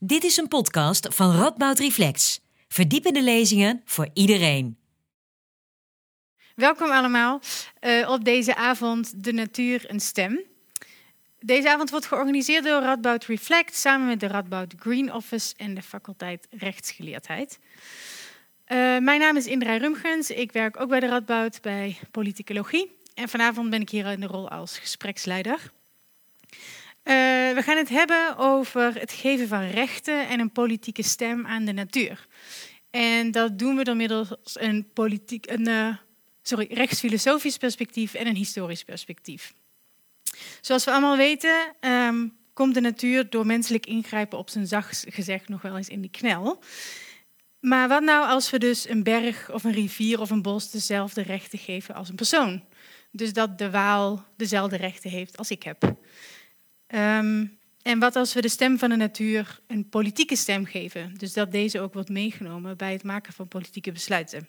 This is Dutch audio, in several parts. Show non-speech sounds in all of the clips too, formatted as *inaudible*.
Dit is een podcast van Radboud Reflex. Verdiepende lezingen voor iedereen. Welkom allemaal uh, op deze avond De Natuur een Stem. Deze avond wordt georganiseerd door Radboud Reflect samen met de Radboud Green Office en de faculteit Rechtsgeleerdheid. Uh, mijn naam is Indra Rumgens. Ik werk ook bij de Radboud bij politicologie. En vanavond ben ik hier in de rol als gespreksleider. Uh, we gaan het hebben over het geven van rechten en een politieke stem aan de natuur. En dat doen we door middels een, politiek, een uh, sorry, rechtsfilosofisch perspectief en een historisch perspectief. Zoals we allemaal weten, um, komt de natuur door menselijk ingrijpen op zijn zacht gezegd nog wel eens in de knel. Maar wat nou als we dus een berg of een rivier of een bos dezelfde rechten geven als een persoon? Dus dat de Waal dezelfde rechten heeft als ik heb. Um, en wat als we de stem van de natuur een politieke stem geven? Dus dat deze ook wordt meegenomen bij het maken van politieke besluiten.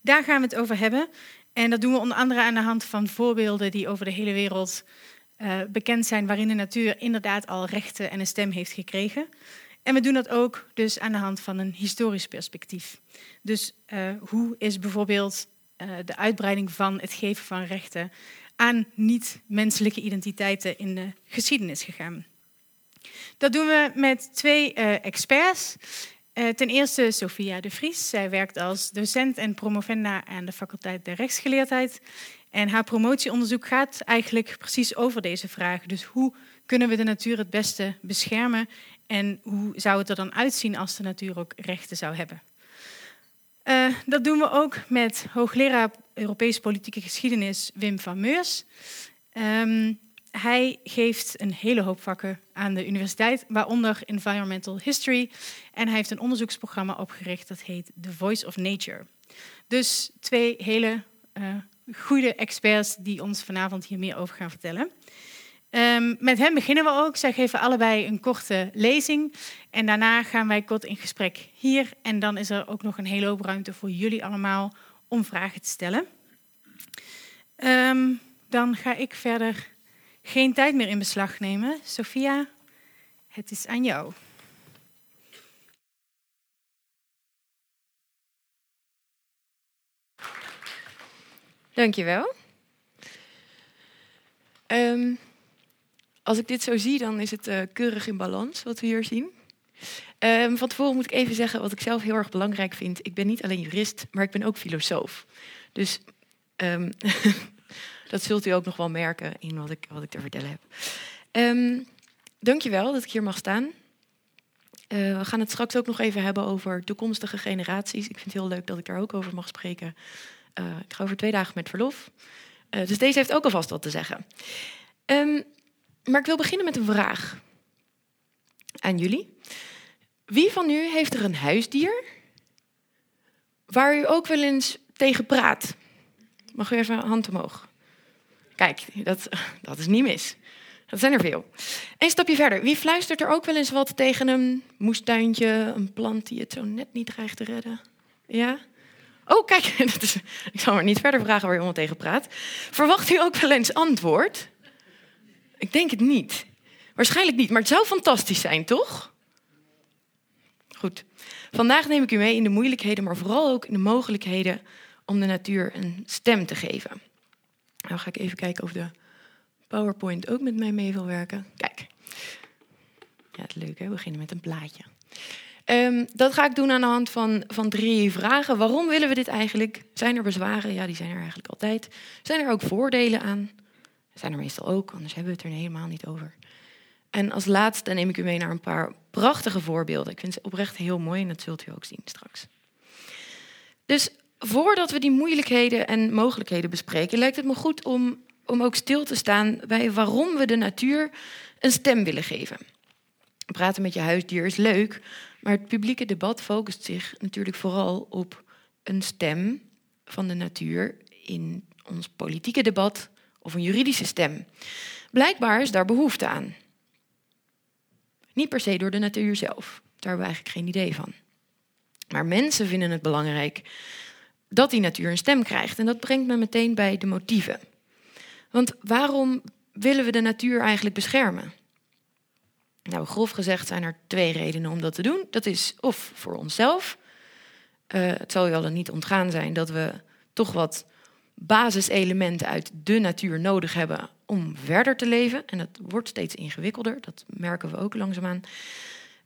Daar gaan we het over hebben. En dat doen we onder andere aan de hand van voorbeelden die over de hele wereld uh, bekend zijn, waarin de natuur inderdaad al rechten en een stem heeft gekregen. En we doen dat ook dus aan de hand van een historisch perspectief. Dus uh, hoe is bijvoorbeeld uh, de uitbreiding van het geven van rechten aan niet-menselijke identiteiten in de geschiedenis gegaan? Dat doen we met twee uh, experts. ten eerste Sophia de Vries. Zij werkt als docent en promovenda aan de faculteit der rechtsgeleerdheid. En haar promotieonderzoek gaat eigenlijk precies over deze vraag. Dus hoe kunnen we de natuur het beste beschermen en hoe zou het er dan uitzien als de natuur ook rechten zou hebben? Uh, dat doen we ook met hoogleraar Europese politieke geschiedenis Wim van Meurs. Um, hij geeft een hele hoop vakken aan de universiteit, waaronder Environmental History. En hij heeft een onderzoeksprogramma opgericht dat heet The Voice of Nature. Dus twee hele uh, goede experts die ons vanavond hier meer over gaan vertellen. Um, met hen beginnen we ook. Zij geven allebei een korte lezing. En daarna gaan wij kort in gesprek hier. En dan is er ook nog een hele hoop ruimte voor jullie allemaal om vragen te stellen. Um, dan ga ik verder geen tijd meer in beslag nemen. Sophia, het is aan jou. Dankjewel. Um, als ik dit zo zie, dan is het uh, keurig in balans wat we hier zien. Um, van tevoren moet ik even zeggen wat ik zelf heel erg belangrijk vind. Ik ben niet alleen jurist, maar ik ben ook filosoof. Dus um, *laughs* dat zult u ook nog wel merken in wat ik, wat ik te vertellen heb. Um, dankjewel dat ik hier mag staan. Uh, we gaan het straks ook nog even hebben over toekomstige generaties. Ik vind het heel leuk dat ik daar ook over mag spreken. Uh, ik ga over twee dagen met verlof. Dus deze heeft ook alvast wat te zeggen. Maar ik wil beginnen met een vraag aan jullie. Wie van u heeft er een huisdier waar u ook wel eens tegen praat? Mag u even hand omhoog? Kijk, dat, dat is niet mis. Dat zijn er veel. Een stapje verder. Wie fluistert er ook wel eens wat tegen een moestuintje, een plant die het zo net niet dreigt te redden? Ja? Oh, kijk, *laughs* dat ik zal maar niet verder vragen waar je allemaal tegen praat. Verwacht u ook wel eens antwoord? Ik denk het niet. Waarschijnlijk niet, maar het zou fantastisch zijn, toch? Goed. Vandaag neem ik u mee in de moeilijkheden, maar vooral ook in de mogelijkheden om de natuur een stem te geven. Nou ga ik even kijken of de PowerPoint ook met mij mee wil werken. Kijk. Ja, het leuk hè, we beginnen met een plaatje. Um, dat ga ik doen aan de hand van, van drie vragen. Waarom willen we dit eigenlijk? Zijn er bezwaren? Ja, die zijn er eigenlijk altijd. Zijn er ook voordelen aan? Zijn er meestal ook, anders hebben we het er helemaal niet over. En als laatste neem ik u mee naar een paar prachtige voorbeelden. Ik vind ze oprecht heel mooi en dat zult u ook zien straks. Dus voordat we die moeilijkheden en mogelijkheden bespreken, lijkt het me goed om, om ook stil te staan bij waarom we de natuur een stem willen geven. Praten met je huisdier is leuk, maar het publieke debat focust zich natuurlijk vooral op een stem van de natuur in ons politieke debat, of een juridische stem. Blijkbaar is daar behoefte aan. Niet per se door de natuur zelf, daar hebben we eigenlijk geen idee van. Maar mensen vinden het belangrijk dat die natuur een stem krijgt. En dat brengt me meteen bij de motieven. Want waarom willen we de natuur eigenlijk beschermen? Nou, grof gezegd zijn er twee redenen om dat te doen. Dat is of voor onszelf. Uh, het zal je wel niet ontgaan zijn dat we toch wat basiselementen uit de natuur nodig hebben om verder te leven. En dat wordt steeds ingewikkelder, dat merken we ook langzaamaan.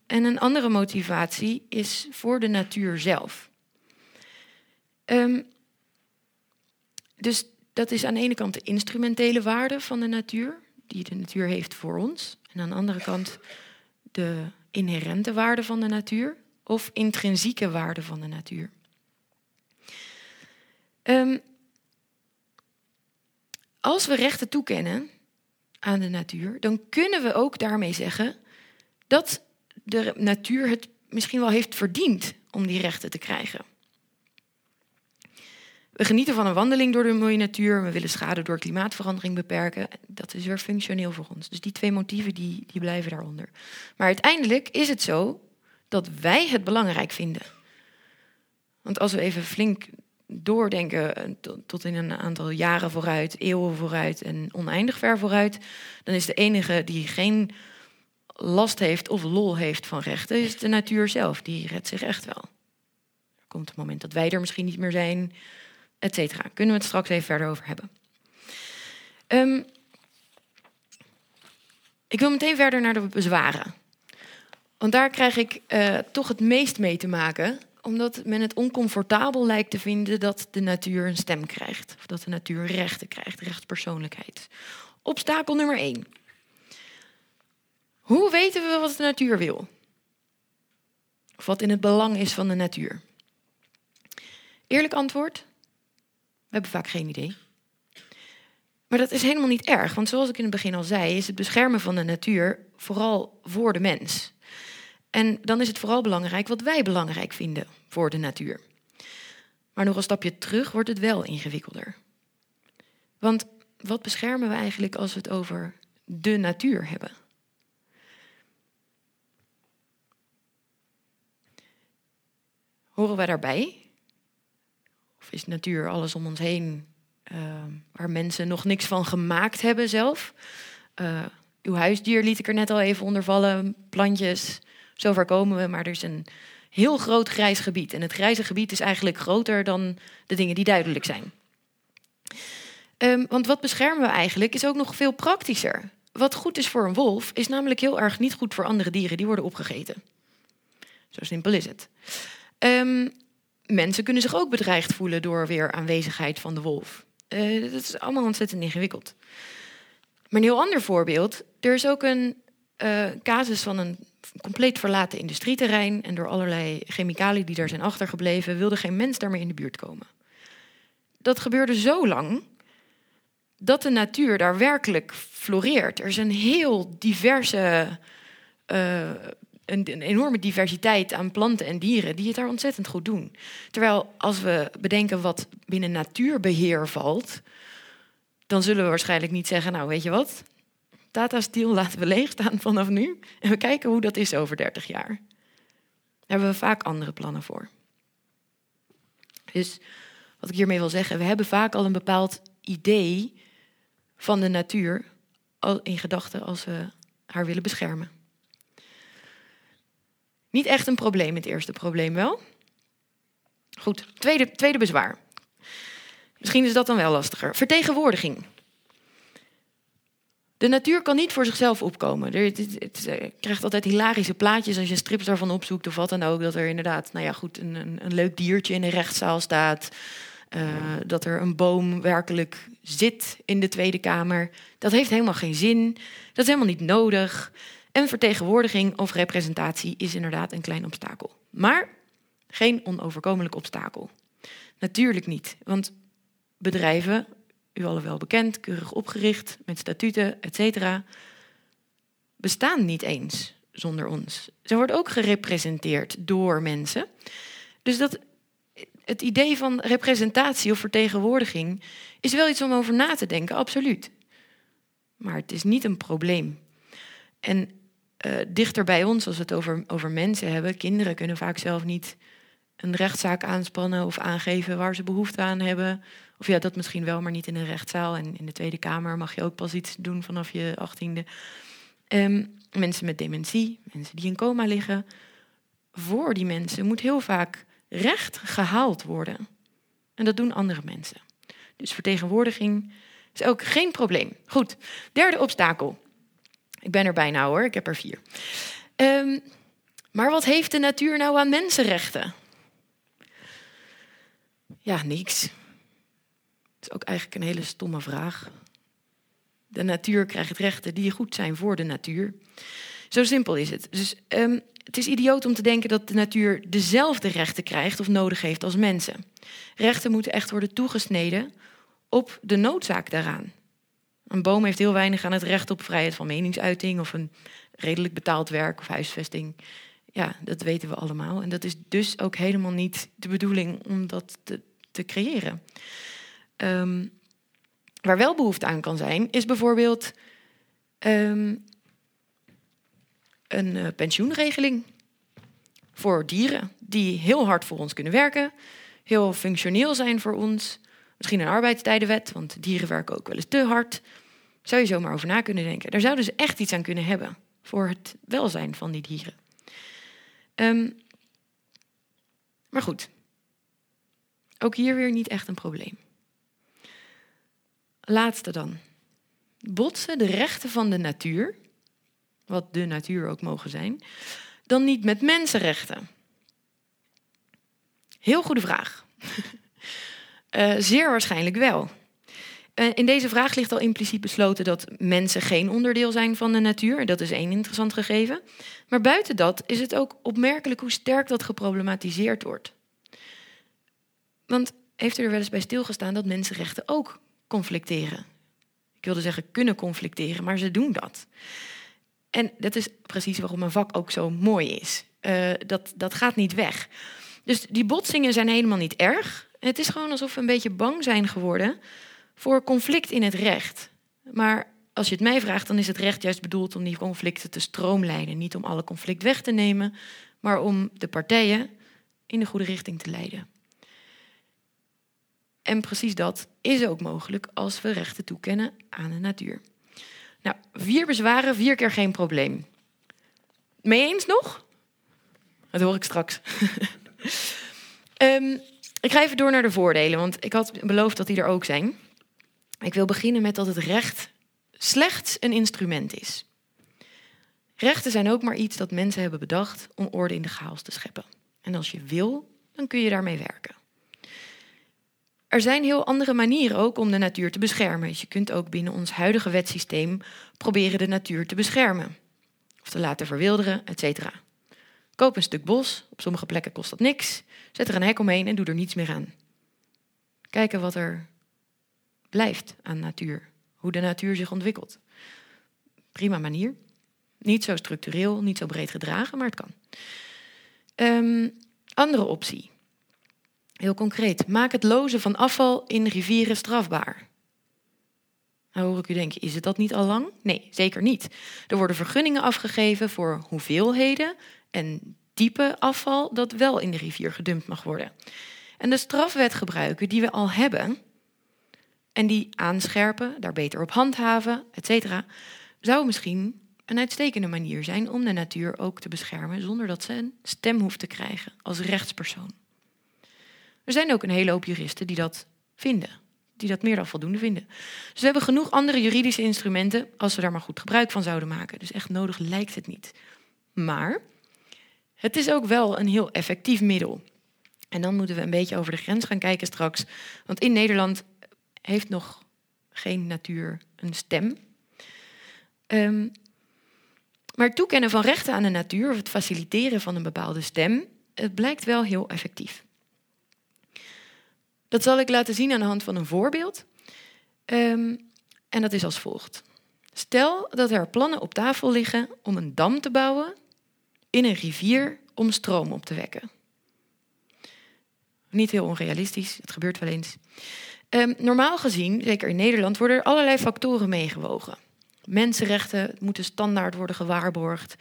En een andere motivatie is voor de natuur zelf. Um, dus dat is aan de ene kant de instrumentele waarde van de natuur, die de natuur heeft voor ons. En aan de andere kant de inherente waarde van de natuur of intrinsieke waarde van de natuur. Um, als we rechten toekennen aan de natuur, dan kunnen we ook daarmee zeggen dat de natuur het misschien wel heeft verdiend om die rechten te krijgen. We genieten van een wandeling door de mooie natuur. We willen schade door klimaatverandering beperken. Dat is weer functioneel voor ons. Dus die twee motieven die, die blijven daaronder. Maar uiteindelijk is het zo dat wij het belangrijk vinden. Want als we even flink doordenken eh, tot in een aantal jaren vooruit, eeuwen vooruit en oneindig ver vooruit, dan is de enige die geen last heeft of lol heeft van rechten, is de natuur zelf. Die redt zich echt wel. Er komt het moment dat wij er misschien niet meer zijn, et cetera. Kunnen we het straks even verder over hebben. Ehm, ik wil meteen verder naar de bezwaren. Want daar krijg ik uh, toch het meest mee te maken omdat men het oncomfortabel lijkt te vinden dat de natuur een stem krijgt. Of dat de natuur rechten krijgt, rechtspersoonlijkheid. Obstakel nummer één. Hoe weten we wat de natuur wil? Of wat in het belang is van de natuur? Eerlijk antwoord? We hebben vaak geen idee. Maar dat is helemaal niet erg, want zoals ik in het begin al zei, is het beschermen van de natuur vooral voor de mens. En dan is het vooral belangrijk wat wij belangrijk vinden voor de natuur. Maar nog een stapje terug wordt het wel ingewikkelder. Want wat beschermen we eigenlijk als we het over de natuur hebben? Horen wij daarbij? Of is natuur alles om ons heen uh, waar mensen nog niks van gemaakt hebben zelf? Uh, uw huisdier liet ik er net al even onder vallen, plantjes, Zover komen we, maar er is een heel groot grijs gebied. En het grijze gebied is eigenlijk groter dan de dingen die duidelijk zijn. Um, want wat beschermen we eigenlijk is ook nog veel praktischer. Wat goed is voor een wolf, is namelijk heel erg niet goed voor andere dieren die worden opgegeten. Zo simpel is het. Um, mensen kunnen zich ook bedreigd voelen door weer aanwezigheid van de wolf. Uh, dat is allemaal ontzettend ingewikkeld. Maar een heel ander voorbeeld. Er is ook een uh, casus van een compleet verlaten industrieterrein. En door allerlei chemicaliën die daar zijn achtergebleven, wilde geen mens daarmee in de buurt komen. Dat gebeurde zo lang dat de natuur daar werkelijk floreert. Er is een heel diverse, een, een, enorme diversiteit aan planten en dieren die het daar ontzettend goed doen. Terwijl als we bedenken wat binnen natuurbeheer valt, dan zullen we waarschijnlijk niet zeggen, nou weet je wat, Tata Steel laten we leeg staan vanaf nu. En we kijken hoe dat is over 30 jaar. Daar hebben we vaak andere plannen voor. Dus wat ik hiermee wil zeggen, we hebben vaak al een bepaald idee van de natuur in gedachten als we haar willen beschermen. Niet echt een probleem, het eerste probleem wel. Goed, tweede, tweede bezwaar. Misschien is dat dan wel lastiger. Vertegenwoordiging. De natuur kan niet voor zichzelf opkomen. Er, het, het, eh, krijgt altijd hilarische plaatjes als je strips daarvan opzoekt of wat dan ook. Dat er inderdaad, nou ja, goed, een, een, een leuk diertje in de rechtszaal staat. Uh, dat er een boom werkelijk zit in de Tweede Kamer. Dat heeft helemaal geen zin. Dat is helemaal niet nodig. En vertegenwoordiging of representatie is inderdaad een klein obstakel. Maar geen onoverkomelijk obstakel. Natuurlijk niet, want bedrijven u allen wel bekend, keurig opgericht, met statuten, et cetera, bestaan niet eens zonder ons. Ze wordt ook gerepresenteerd door mensen. Dus dat, het idee van representatie of vertegenwoordiging is wel iets om over na te denken, absoluut. Maar het is niet een probleem. En uh, dichter bij ons, als we het over, over mensen hebben, kinderen kunnen vaak zelf niet een rechtszaak aanspannen of aangeven waar ze behoefte aan hebben. Of ja, dat misschien wel, maar niet in een rechtszaal. En in de Tweede Kamer mag je ook pas iets doen vanaf je achttiende. Ehm, mensen met dementie, mensen die in coma liggen. Voor die mensen moet heel vaak recht gehaald worden. En dat doen andere mensen. Dus vertegenwoordiging is ook geen probleem. Goed, derde obstakel. Ik ben er bijna hoor, ik heb er vier. Ehm, maar wat heeft de natuur nou aan mensenrechten? Ja, niks. Dat is ook eigenlijk een hele stomme vraag. De natuur krijgt rechten die goed zijn voor de natuur. Zo simpel is het. Dus um, het is idioot om te denken dat de natuur dezelfde rechten krijgt of nodig heeft als mensen. Rechten moeten echt worden toegesneden op de noodzaak daaraan. Een boom heeft heel weinig aan het recht op vrijheid van meningsuiting of een redelijk betaald werk of huisvesting. Ja, dat weten we allemaal. En dat is dus ook helemaal niet de bedoeling om dat te, creëren. Um, waar wel behoefte aan kan zijn, is bijvoorbeeld um, een uh, pensioenregeling voor dieren die heel hard voor ons kunnen werken, heel functioneel zijn voor ons. Misschien een arbeidstijdenwet, want dieren werken ook wel eens te hard. Zou je zomaar over na kunnen denken. Daar zouden ze echt iets aan kunnen hebben voor het welzijn van die dieren. Um, maar goed, ook hier weer niet echt een probleem. Laatste dan. Botsen de rechten van de natuur, wat de natuur ook mogen zijn, dan niet met mensenrechten? Heel goede vraag. uh, *laughs* zeer waarschijnlijk wel. Uh, in deze vraag ligt al impliciet besloten dat mensen geen onderdeel zijn van de natuur. Dat is één interessant gegeven. Maar buiten dat is het ook opmerkelijk hoe sterk dat geproblematiseerd wordt. Want heeft u er wel eens bij stilgestaan dat mensenrechten ook conflicteren? Ik wilde zeggen kunnen conflicteren, maar ze doen dat. En dat is precies waarom mijn vak ook zo mooi is. Uh, dat, dat gaat niet weg. Dus die botsingen zijn helemaal niet erg. Het is gewoon alsof we een beetje bang zijn geworden voor conflict in het recht. Maar als je het mij vraagt, dan is het recht juist bedoeld om die conflicten te stroomlijnen. Niet om alle conflict weg te nemen, maar om de partijen in de goede richting te leiden. En precies dat is ook mogelijk als we rechten toekennen aan de natuur. Nou, vier bezwaren, vier keer geen probleem. Mee eens nog? Dat hoor ik straks. um, *laughs* ik ga even door naar de voordelen, want ik had beloofd dat die er ook zijn. Ik wil beginnen met dat het recht slechts een instrument is. Rechten zijn ook maar iets dat mensen hebben bedacht om orde in de chaos te scheppen. En als je wil, dan kun je daarmee werken. Er zijn heel andere manieren ook om de natuur te beschermen. Dus je kunt ook binnen ons huidige wetsysteem proberen de natuur te beschermen. Of te laten verwilderen, etc. Koop een stuk bos, op sommige plekken kost dat niks. Zet er een hek omheen en doe er niets meer aan. Kijken wat er blijft aan natuur. Hoe de natuur zich ontwikkelt. Prima manier. Niet zo structureel, niet zo breed gedragen, maar het kan. Um, andere optie. Heel concreet. Maak het lozen van afval in rivieren strafbaar. Nou hoor ik u denken, is het dat niet al lang? Nee, zeker niet. Er worden vergunningen afgegeven voor hoeveelheden en type afval dat wel in de rivier gedumpt mag worden. En de strafwet gebruiken die we al hebben en die aanscherpen, daar beter op handhaven, etc., zou misschien een uitstekende manier zijn om de natuur ook te beschermen zonder dat ze een stem hoeft te krijgen als rechtspersoon. Er zijn ook een hele hoop juristen die dat vinden, die dat meer dan voldoende vinden. Dus we hebben genoeg andere juridische instrumenten als we daar maar goed gebruik van zouden maken. Dus echt nodig lijkt het niet. Maar het is ook wel een heel effectief middel. En dan moeten we een beetje over de grens gaan kijken straks. Want in Nederland heeft nog geen natuur een stem. Um, maar het toekennen van rechten aan de natuur of het faciliteren van een bepaalde stem, het blijkt wel heel effectief. Dat zal ik laten zien aan de hand van een voorbeeld. Um, en dat is als volgt. Stel dat er plannen op tafel liggen om een dam te bouwen in een rivier om stroom op te wekken. Niet heel onrealistisch, het gebeurt wel eens. Um, normaal gezien, zeker in Nederland, worden er allerlei factoren meegewogen. Mensenrechten moeten standaard worden gewaarborgd.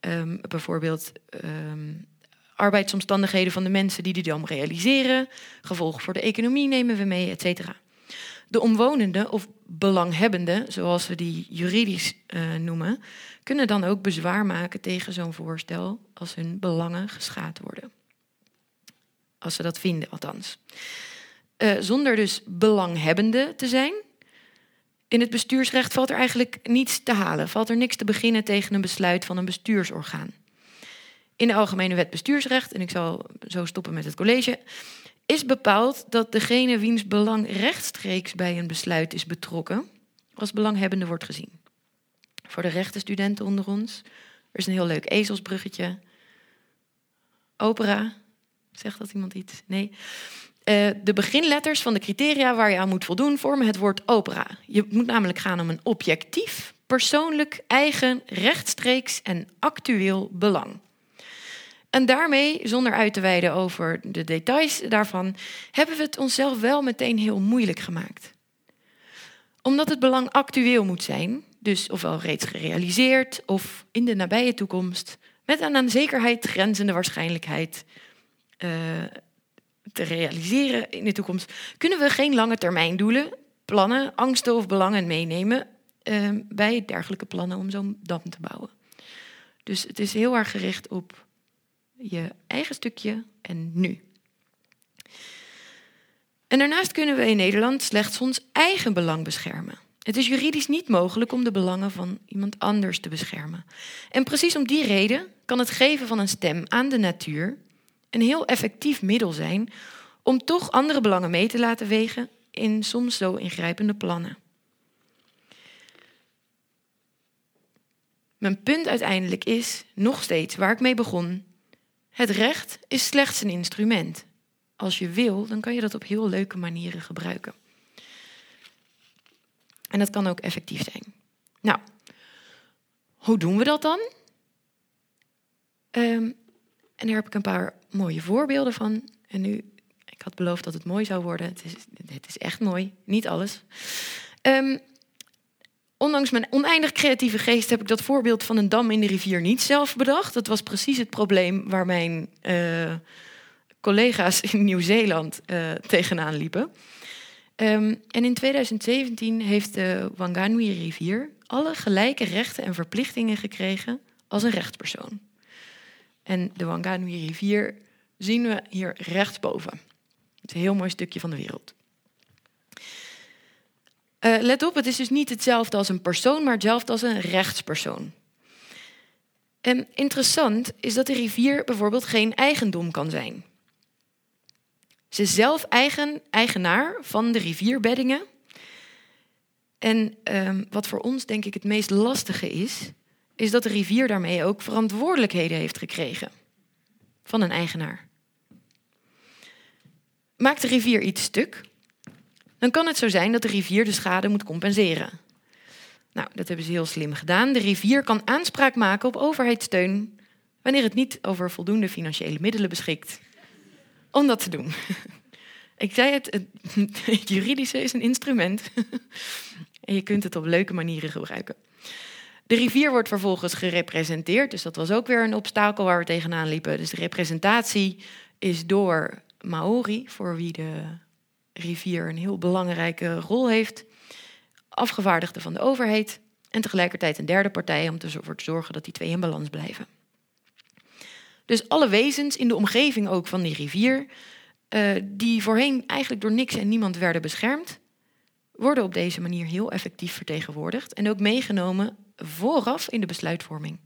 Um, bijvoorbeeld um, arbeidsomstandigheden van de mensen die die dam realiseren. Gevolgen voor de economie nemen we mee, et cetera. De omwonenden of belanghebbenden, zoals we die juridisch uh, noemen, kunnen dan ook bezwaar maken tegen zo'n voorstel als hun belangen geschaad worden. Als ze dat vinden, althans. Uh, zonder dus belanghebbende te zijn. In het bestuursrecht valt er eigenlijk niets te halen, valt er niks te beginnen tegen een besluit van een bestuursorgaan. In de Algemene Wet Bestuursrecht, en ik zal zo stoppen met het college, is bepaald dat degene wiens belang rechtstreeks bij een besluit is betrokken, als belanghebbende wordt gezien. Voor de rechtenstudenten onder ons, er is een heel leuk ezelsbruggetje. Opera, zegt dat iemand iets? Nee. Uh, de beginletters van de criteria waar je aan moet voldoen vormen het woord opera. Je moet namelijk gaan om een objectief, persoonlijk, eigen, rechtstreeks en actueel belang. En daarmee, zonder uit te wijden over de details daarvan, hebben we het onszelf wel meteen heel moeilijk gemaakt. Omdat het belang actueel moet zijn, dus ofwel reeds gerealiseerd of in de nabije toekomst, met een aan zekerheid grenzende waarschijnlijkheid uh, te realiseren in de toekomst, kunnen we geen lange termijn doelen, plannen, angsten of belangen meenemen uh, bij dergelijke plannen om zo'n dam te bouwen. Dus het is heel erg gericht op je eigen stukje en nu. En daarnaast kunnen we in Nederland slechts ons eigen belang beschermen. Het is juridisch niet mogelijk om de belangen van iemand anders te beschermen. En precies om die reden kan het geven van een stem aan de natuur een heel effectief middel zijn om toch andere belangen mee te laten wegen in soms zo ingrijpende plannen. Mijn punt uiteindelijk is nog steeds waar ik mee begon. Het recht is slechts een instrument. Als je wil, dan kan je dat op heel leuke manieren gebruiken. En dat kan ook effectief zijn. Nou, hoe doen we dat dan? Um, en daar heb ik een paar mooie voorbeelden van. En nu, ik had beloofd dat het mooi zou worden. Het is, het is echt mooi, niet alles. Um, ondanks mijn oneindig creatieve geest heb ik dat voorbeeld van een dam in de rivier niet zelf bedacht. Dat was precies het probleem waar mijn uh, collega's in Nieuw-Zeeland uh, tegenaan liepen. Um, en in 2017 heeft de Wanganui-rivier alle gelijke rechten en verplichtingen gekregen als een rechtspersoon. En de Wanganui-rivier zien we hier rechtsboven. Het is een heel mooi stukje van de wereld. Uh, let op, het is dus niet hetzelfde als een persoon, maar hetzelfde als een rechtspersoon. En interessant is dat de rivier bijvoorbeeld geen eigendom kan zijn. Ze is zelf eigen, eigenaar van de rivierbeddingen. En um, wat voor ons denk ik het meest lastige is, is dat de rivier daarmee ook verantwoordelijkheden heeft gekregen van een eigenaar. Maakt de rivier iets stuk, dan kan het zo zijn dat de rivier de schade moet compenseren. Nou, dat hebben ze heel slim gedaan. De rivier kan aanspraak maken op overheidssteun wanneer het niet over voldoende financiële middelen beschikt om dat te doen. *laughs* Ik zei het, het *laughs* juridische is een instrument *laughs* en je kunt het op leuke manieren gebruiken. De rivier wordt vervolgens gerepresenteerd, dus dat was ook weer een obstakel waar we tegenaan liepen. Dus de representatie is door Maori, voor wie de rivier een heel belangrijke rol heeft, afgevaardigde van de overheid en tegelijkertijd een derde partij om ervoor te zorgen dat die twee in balans blijven. Dus alle wezens in de omgeving ook van die rivier, uh, die voorheen eigenlijk door niks en niemand werden beschermd, worden op deze manier heel effectief vertegenwoordigd en ook meegenomen vooraf in de besluitvorming.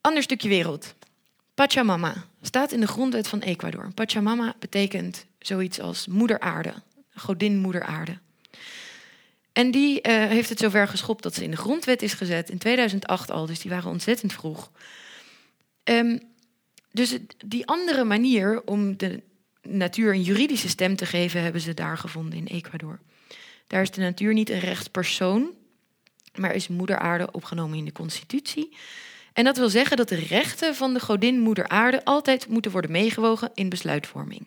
Ander stukje wereld. Pachamama staat in de grondwet van Ecuador. Pachamama betekent zoiets als moeder aarde, godin moeder aarde. En die uh, heeft het zover geschopt dat ze in de grondwet is gezet, in 2008 al, dus die waren ontzettend vroeg. Um, dus die andere manier om de natuur een juridische stem te geven, hebben ze daar gevonden in Ecuador. Daar is de natuur niet een rechtspersoon, maar is moeder aarde opgenomen in de constitutie. En dat wil zeggen dat de rechten van de godin moeder aarde altijd moeten worden meegewogen in besluitvorming.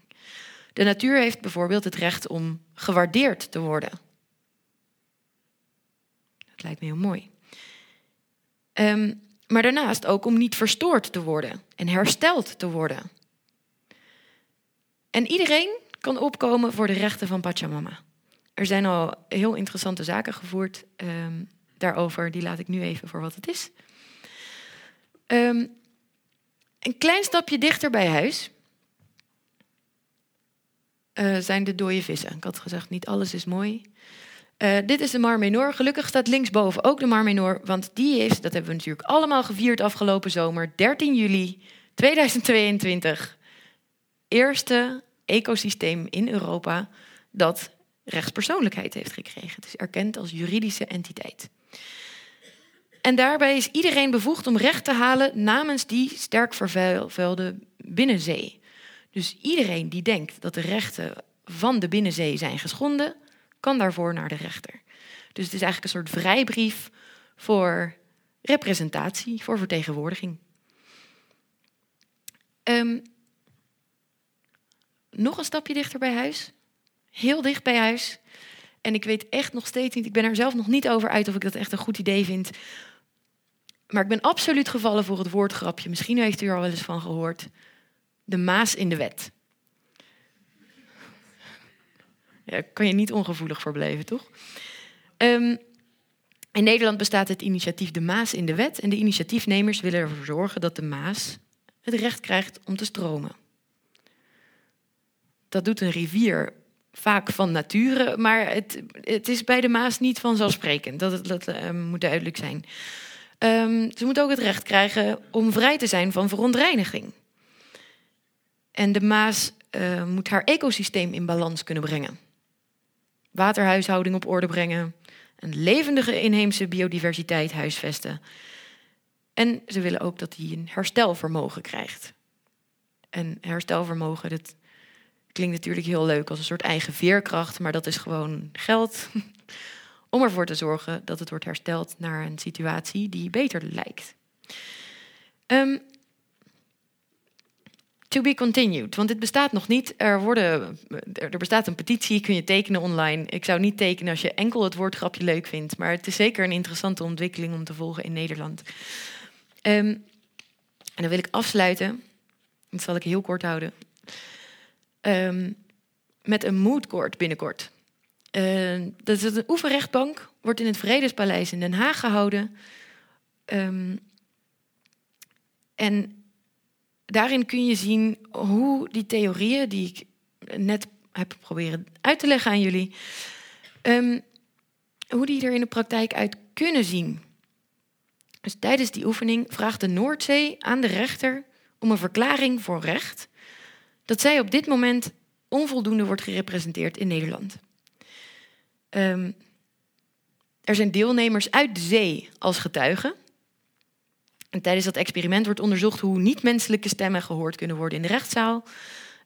De natuur heeft bijvoorbeeld het recht om gewaardeerd te worden. Dat lijkt me heel mooi. Um, maar daarnaast ook om niet verstoord te worden en hersteld te worden. En iedereen kan opkomen voor de rechten van Pachamama. Er zijn al heel interessante zaken gevoerd ehm, daarover. Die laat ik nu even voor wat het is. Ehm, een klein stapje dichter bij huis uh, zijn de dode vissen. Ik had gezegd, niet alles is mooi. Uh, dit is de Mar Menor. Gelukkig staat linksboven ook de Mar Menor, want die is, dat hebben we natuurlijk allemaal gevierd afgelopen zomer, 13 juli 2022. Eerste ecosysteem in Europa dat rechtspersoonlijkheid heeft gekregen. Het is erkend als juridische entiteit. En daarbij is iedereen bevoegd om recht te halen namens die sterk vervuilde binnenzee. Dus iedereen die denkt dat de rechten van de binnenzee zijn geschonden, kan daarvoor naar de rechter. Dus het is eigenlijk een soort vrijbrief voor representatie, voor vertegenwoordiging. Um, nog een stapje dichter bij huis. Heel dicht bij huis. En ik weet echt nog steeds niet, ik ben er zelf nog niet over uit of ik dat echt een goed idee vind. Maar ik ben absoluut gevallen voor het woordgrapje. Misschien heeft u er al wel eens van gehoord. De Maas in de wet. Ja, kan je niet ongevoelig voor blijven, toch? Um, in Nederland bestaat het initiatief De Maas in de Wet. En de initiatiefnemers willen ervoor zorgen dat de Maas het recht krijgt om te stromen. Dat doet een rivier vaak van nature, maar het, het is bij de Maas niet vanzelfsprekend. Dat, dat uh, moet duidelijk zijn. Um, ze moet ook het recht krijgen om vrij te zijn van verontreiniging. En de Maas uh, moet haar ecosysteem in balans kunnen brengen. Waterhuishouding op orde brengen. Een levendige inheemse biodiversiteit huisvesten. En ze willen ook dat hij een herstelvermogen krijgt. En herstelvermogen, dat klinkt natuurlijk heel leuk als een soort eigen veerkracht, maar dat is gewoon geld *laughs* om ervoor te zorgen dat het wordt hersteld naar een situatie die beter lijkt. Um, to be continued, want dit bestaat nog niet. Er, worden, er bestaat een petitie, kun je tekenen online. Ik zou niet tekenen als je enkel het woordgrapje leuk vindt, maar het is zeker een interessante ontwikkeling om te volgen in Nederland. Um, en dan wil ik afsluiten, dat zal ik heel kort houden, um, met een moodcourt binnenkort. Uh, dat is een oefenrechtbank, wordt in het Vredespaleis in Den Haag gehouden. Um, en daarin kun je zien hoe die theorieën die ik net heb proberen uit te leggen aan jullie, um, hoe die er in de praktijk uit kunnen zien. Dus tijdens die oefening vraagt de Noordzee aan de rechter om een verklaring voor recht dat zij op dit moment onvoldoende wordt gerepresenteerd in Nederland. Um, er zijn deelnemers uit de zee als getuigen. En tijdens dat experiment wordt onderzocht hoe niet-menselijke stemmen gehoord kunnen worden in de rechtszaal.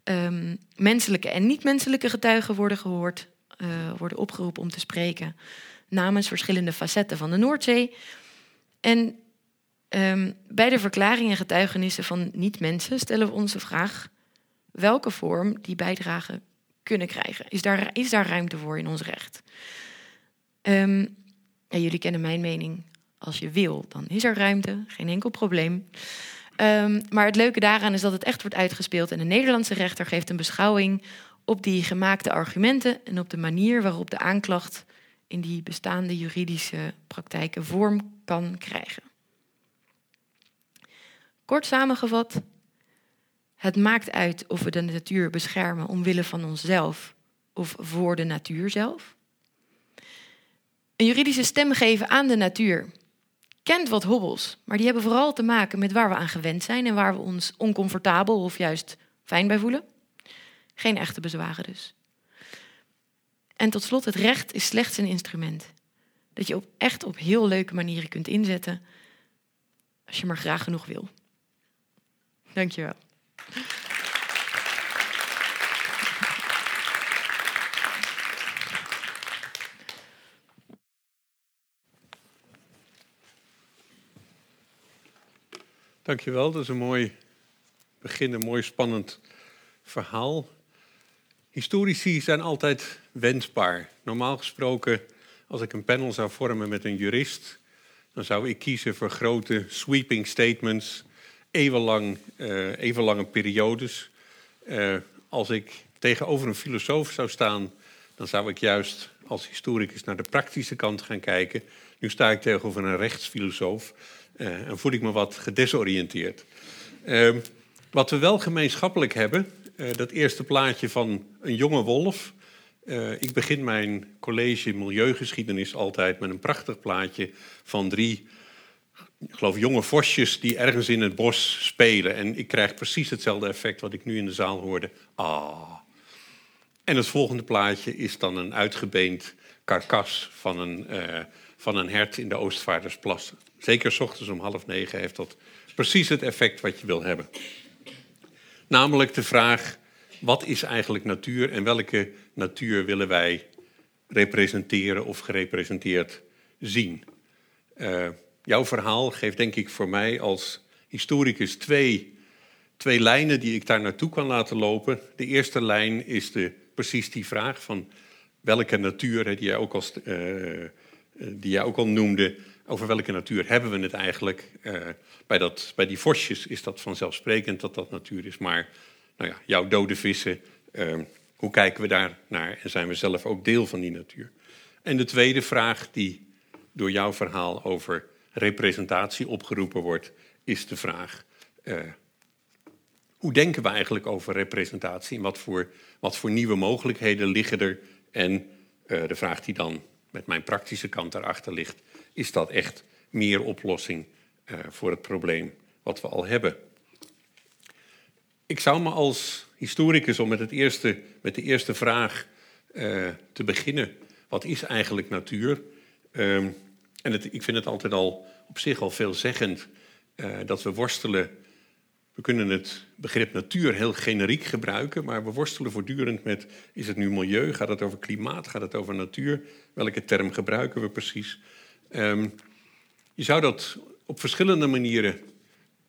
Um, menselijke en niet-menselijke getuigen worden gehoord, uh, worden opgeroepen om te spreken namens verschillende facetten van de Noordzee. En um, bij de verklaringen en getuigenissen van niet-mensen stellen we ons de vraag welke vorm die bijdrage kunnen krijgen. Is daar, is daar ruimte voor in ons recht? En jullie kennen mijn mening. Als je wil, dan is er ruimte, geen enkel probleem. Um, maar het leuke daaraan is dat het echt wordt uitgespeeld. En de Nederlandse rechter geeft een beschouwing op die gemaakte argumenten en op de manier waarop de aanklacht in die bestaande juridische praktijken vorm kan krijgen. Kort samengevat, het maakt uit of we de natuur beschermen omwille van onszelf of voor de natuur zelf. Een juridische stem geven aan de natuur kent wat hobbels, maar die hebben vooral te maken met waar we aan gewend zijn en waar we ons oncomfortabel of juist fijn bij voelen. Geen echte bezwaren dus. En tot slot, het recht is slechts een instrument. Dat je op echt op heel leuke manieren kunt inzetten als je maar graag genoeg wil. Dankjewel. Dankjewel, dat is een mooi begin, een mooi spannend verhaal. Historici zijn altijd wensbaar. Normaal gesproken, als ik een panel zou vormen met een jurist, dan zou ik kiezen voor grote sweeping statements, eeuwenlang, uh, lange periodes. Uh, als ik tegenover een filosoof zou staan, dan zou ik juist als historicus naar de praktische kant gaan kijken. Nu sta ik tegenover een rechtsfilosoof uh, en voel ik me wat gedesoriënteerd. Uh, wat we wel gemeenschappelijk hebben, uh, dat eerste plaatje van een jonge wolf. Uh, ik begin mijn college milieugeschiedenis altijd met een prachtig plaatje van drie, ik geloof, jonge vosjes die ergens in het bos spelen. En ik krijg precies hetzelfde effect wat ik nu in de zaal hoorde. Ah. En het volgende plaatje is dan een uitgebeend karkas van een, van een hert in de Oostvaardersplassen. Zeker s ochtends om half negen heeft dat precies het effect wat je wil hebben. Namelijk de vraag, wat is eigenlijk natuur en welke natuur willen wij representeren of gerepresenteerd zien? Uh, jouw verhaal geeft denk ik voor mij als historicus twee, twee lijnen die ik daar naartoe kan laten lopen. De eerste lijn is de, precies die vraag van welke natuur, die jij ook, als, uh, die jij ook al noemde, over welke natuur hebben we het eigenlijk? Uh, bij, dat, bij die vosjes is dat vanzelfsprekend dat dat natuur is. Maar nou ja, jouw dode vissen, uh, hoe kijken we daar naar? En zijn we zelf ook deel van die natuur? En de tweede vraag die door jouw verhaal over representatie opgeroepen wordt, is de vraag... Uh, hoe denken we eigenlijk over representatie? En wat voor, wat voor nieuwe mogelijkheden liggen er? En de vraag die dan met mijn praktische kant daarachter ligt is dat echt meer oplossing uh, voor het probleem wat we al hebben. Ik zou me als historicus, om met, het eerste, met de eerste vraag uh, te beginnen, wat is eigenlijk natuur? Um, en het, ik vind het altijd al op zich al veelzeggend uh, dat we worstelen. We kunnen het begrip natuur heel generiek gebruiken, maar we worstelen voortdurend met: is het nu milieu? Gaat het over klimaat? Gaat het over natuur? Welke term gebruiken we precies? Um, je zou dat op verschillende manieren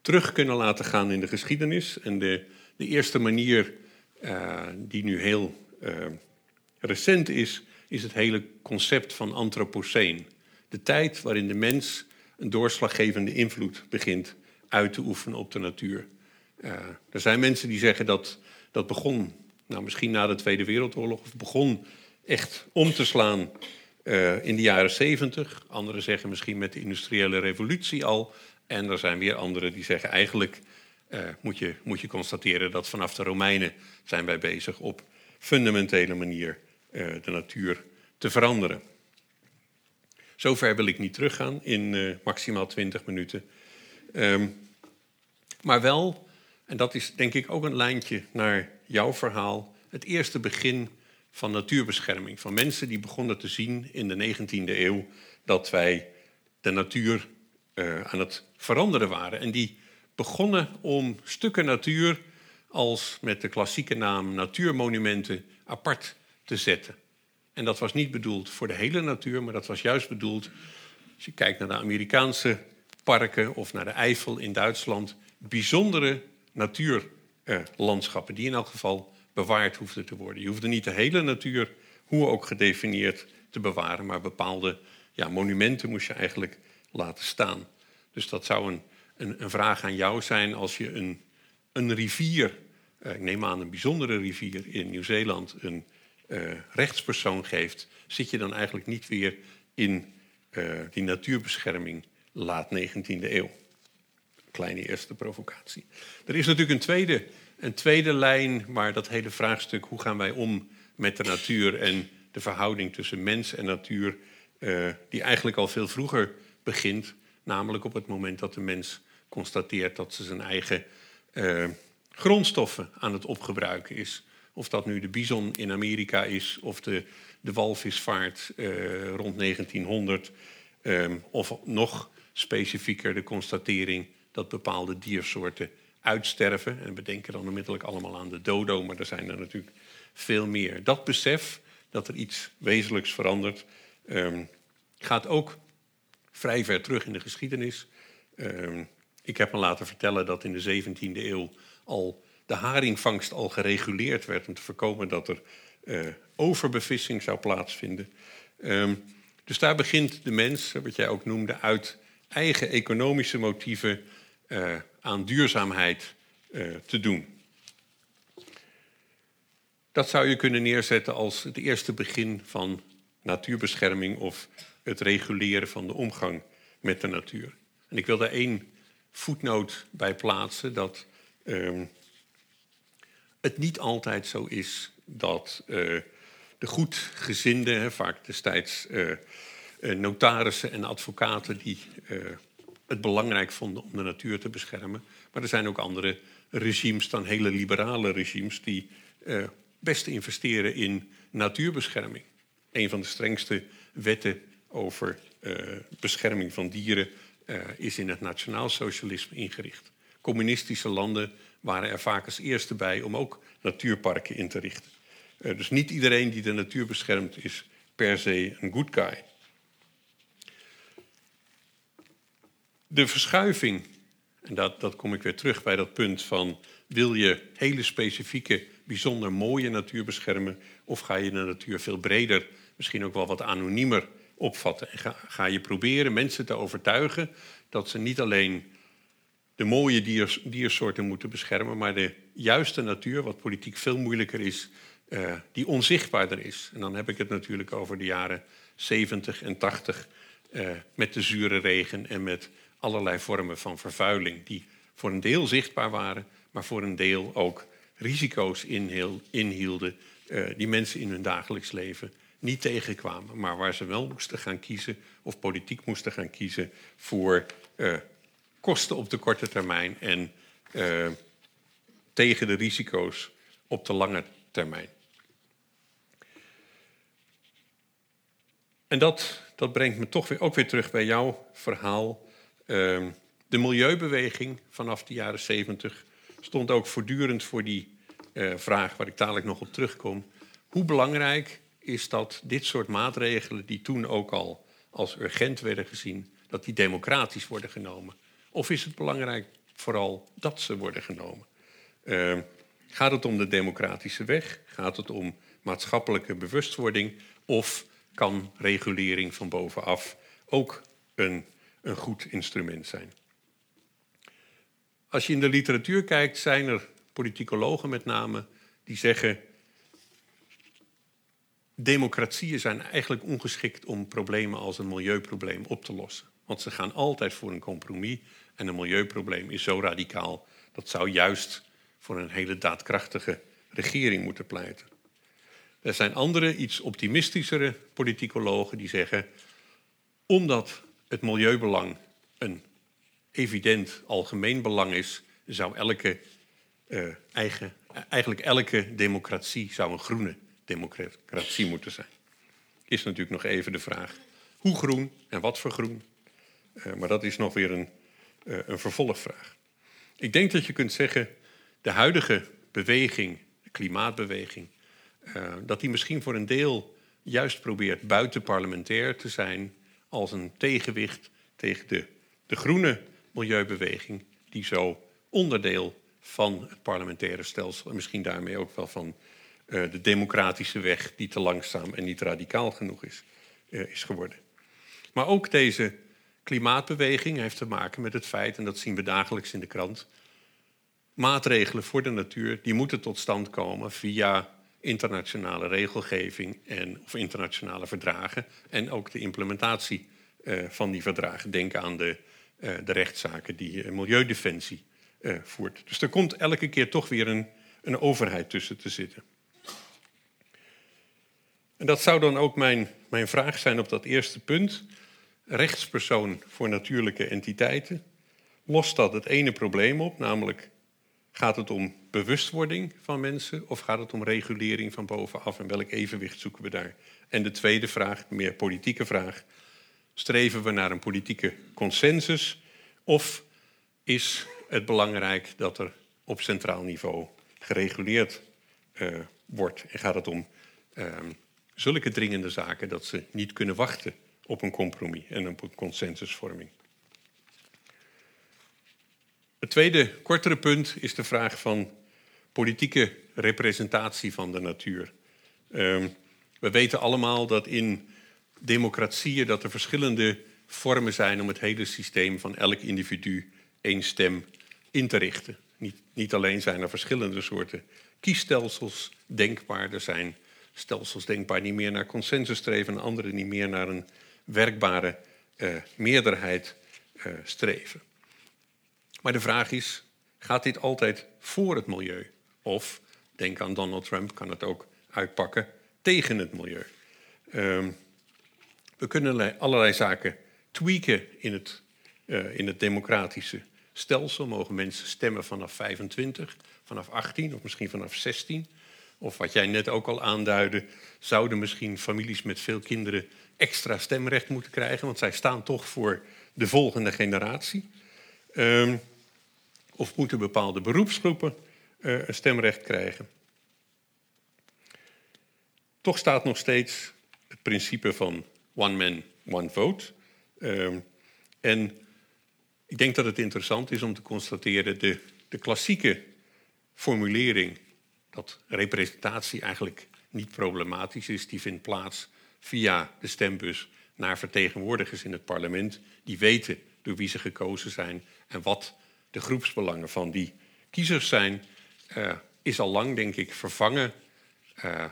terug kunnen laten gaan in de geschiedenis. En de, de eerste manier, uh, die nu heel uh, recent is, is het hele concept van antropoceen. De tijd waarin de mens een doorslaggevende invloed begint uit te oefenen op de natuur. Uh, er zijn mensen die zeggen dat dat begon, nou, misschien na de Tweede Wereldoorlog, of begon echt om te slaan uh, in de jaren 70. Anderen zeggen misschien met de industriële revolutie al. En er zijn weer anderen die zeggen eigenlijk uh, moet, je, moet je constateren dat vanaf de Romeinen zijn wij bezig op fundamentele manier de natuur te veranderen. Zover wil ik niet teruggaan in maximaal 20 minuten. Um, maar wel, en dat is denk ik ook een lijntje naar jouw verhaal, het eerste begin van natuurbescherming. Van mensen die begonnen te zien in de 19e eeuw dat wij de natuur uh, aan het veranderen waren. En die begonnen om stukken natuur als met de klassieke naam natuurmonumenten apart te zetten. En dat was niet bedoeld voor de hele natuur, maar dat was juist bedoeld, als je kijkt naar de Amerikaanse parken of naar de Eifel in Duitsland, bijzondere natuurlandschappen, die in elk geval bewaard hoefde te worden. Je hoefde niet de hele natuur, hoe ook gedefinieerd, te bewaren, maar bepaalde ja, monumenten moest je eigenlijk laten staan. Dus dat zou een, een, een vraag aan jou zijn als je een, een rivier, eh, ik neem aan een bijzondere rivier in Nieuw-Zeeland, een uh, rechtspersoon geeft, zit je dan eigenlijk niet weer in uh, die natuurbescherming laat 19e eeuw. Kleine eerste provocatie. Er is natuurlijk een tweede een tweede lijn, maar dat hele vraagstuk hoe gaan wij om met de natuur en de verhouding tussen mens en natuur, uh, die eigenlijk al veel vroeger begint, namelijk op het moment dat de mens constateert dat ze zijn eigen uh, grondstoffen aan het opgebruiken is. Of dat nu de bison in Amerika is of de, de walvisvaart uh, rond 1900, um, of nog specifieker de constatering dat bepaalde diersoorten uitsterven. En we denken dan onmiddellijk allemaal aan de dodo, maar er zijn er natuurlijk veel meer. Dat besef dat er iets wezenlijks verandert, um, gaat ook vrij ver terug in de geschiedenis. Um, ik heb me laten vertellen dat in de 17e eeuw al de haringvangst al gereguleerd werd om te voorkomen dat er uh, overbevissing zou plaatsvinden. Um, dus daar begint de mens, wat jij ook noemde, uit eigen economische motieven uh, aan duurzaamheid uh, te doen. Dat zou je kunnen neerzetten als het eerste begin van natuurbescherming of het reguleren van de omgang met de natuur. En ik wil daar één voetnoot bij plaatsen dat ehm, het niet altijd zo is dat uh, de goedgezinde, vaak destijds notarissen en advocaten die het belangrijk vonden om de natuur te beschermen. Maar er zijn ook andere regimes dan hele liberale regimes die best investeren in natuurbescherming. Een van de strengste wetten over bescherming van dieren is in het nationaal socialisme ingericht. Communistische landen waren er vaak als eerste bij om ook natuurparken in te richten. Uh, dus niet iedereen die de natuur beschermt is per se een good guy. De verschuiving, en dat, dat kom ik weer terug bij dat punt van wil je hele specifieke, bijzonder mooie natuur beschermen? Of ga je de natuur veel breder, misschien ook wel wat anoniemer opvatten? En ga, ga je proberen mensen te overtuigen dat ze niet alleen de mooie diers, diersoorten moeten beschermen, maar de juiste natuur, wat politiek veel moeilijker is, uh, die onzichtbaarder is. En dan heb ik het natuurlijk over de jaren 70 en 80 uh, met de zure regen en met allerlei vormen van vervuiling, die voor een deel zichtbaar waren, maar voor een deel ook risico's inhielden uh, die mensen in hun dagelijks leven niet tegenkwamen, maar waar ze wel moesten gaan kiezen of politiek moesten gaan kiezen voor kosten op de korte termijn en uh, tegen de risico's op de lange termijn. En dat, dat brengt me toch weer, ook weer terug bij jouw verhaal. Uh, de milieubeweging vanaf de jaren 70 stond ook voortdurend voor die uh, vraag, waar ik dadelijk nog op terugkom. Hoe belangrijk is dat dit soort maatregelen, die toen ook al als urgent werden gezien, dat die democratisch worden genomen? Of is het belangrijk vooral dat ze worden genomen? Uh, gaat het om de democratische weg? Gaat het om maatschappelijke bewustwording? Of kan regulering van bovenaf ook een, een goed instrument zijn? Als je in de literatuur kijkt, zijn er politicologen met name die zeggen. Democratieën zijn eigenlijk ongeschikt om problemen als een milieuprobleem op te lossen. Want ze gaan altijd voor een compromis. En een milieuprobleem is zo radicaal. Dat zou juist voor een hele daadkrachtige regering moeten pleiten. Er zijn andere, iets optimistischere politicologen die zeggen. omdat het milieubelang een evident algemeen belang is, zou elke, uh, eigen, eigenlijk elke democratie zou een groene democratie moeten zijn. Is natuurlijk nog even de vraag hoe groen en wat voor groen. Uh, maar dat is nog weer een, uh, een vervolgvraag. Ik denk dat je kunt zeggen, de huidige beweging, de klimaatbeweging, dat die misschien voor een deel juist probeert buitenparlementair te zijn als een tegenwicht tegen de, de groene milieubeweging, die zo onderdeel van het parlementaire stelsel en misschien daarmee ook wel van uh, de democratische weg die te langzaam en niet radicaal genoeg is, is geworden. Maar ook deze klimaatbeweging heeft te maken met het feit, en dat zien we dagelijks in de krant, maatregelen voor de natuur, die moeten tot stand komen via internationale regelgeving en, of internationale verdragen en ook de implementatie uh, van die verdragen. Denk aan de, uh, de rechtszaken die uh, Milieudefensie voert. Dus er komt elke keer toch weer een, een overheid tussen te zitten. En dat zou dan ook mijn, mijn vraag zijn op dat eerste punt rechtspersoon voor natuurlijke entiteiten, lost dat het ene probleem op, namelijk gaat het om bewustwording van mensen of gaat het om regulering van bovenaf en welk evenwicht zoeken we daar? En de tweede vraag, meer politieke vraag, streven we naar een politieke consensus of is het belangrijk dat er op centraal niveau gereguleerd uh, wordt en gaat het om uh, zulke dringende zaken dat ze niet kunnen wachten op een compromis en op een consensusvorming. Het tweede, kortere punt is de vraag van politieke representatie van de natuur. Um, we weten allemaal dat in democratieën dat er verschillende vormen zijn om het hele systeem van elk individu één stem in te richten. Niet, niet alleen zijn er verschillende soorten kiesstelsels denkbaar. Er zijn stelsels denkbaar die meer naar consensus streven en andere die meer naar een werkbare uh, meerderheid uh, streven. Maar de vraag is, gaat dit altijd voor het milieu? Of, denk aan Donald Trump, kan het ook uitpakken tegen het milieu? Um, we kunnen allerlei zaken tweaken in het, uh, in het democratische stelsel. Mogen mensen stemmen vanaf 25, vanaf 18 of misschien vanaf 16? Of wat jij net ook al aanduidde, zouden misschien families met veel kinderen extra stemrecht moeten krijgen, want zij staan toch voor de volgende generatie. Um, of moeten bepaalde beroepsgroepen uh, een stemrecht krijgen. Toch staat nog steeds het principe van one man, one vote. Um, en ik denk dat het interessant is om te constateren de, de klassieke formulering dat representatie eigenlijk niet problematisch is, die vindt plaats via de stembus naar vertegenwoordigers in het parlement die weten door wie ze gekozen zijn en wat de groepsbelangen van die kiezers zijn, uh, is al lang, denk ik, vervangen uh,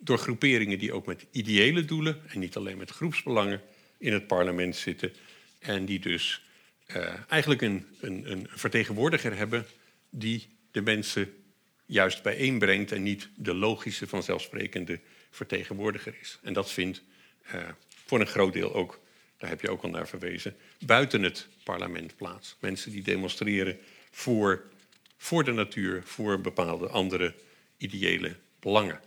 door groeperingen die ook met ideële doelen en niet alleen met groepsbelangen in het parlement zitten en die dus uh, eigenlijk een, een, een vertegenwoordiger hebben die de mensen juist bijeenbrengt en niet de logische, vanzelfsprekende vertegenwoordiger is. En dat vindt voor een groot deel ook, daar heb je ook al naar verwezen, buiten het parlement plaats. Mensen die demonstreren voor, voor de natuur, voor bepaalde andere ideële belangen.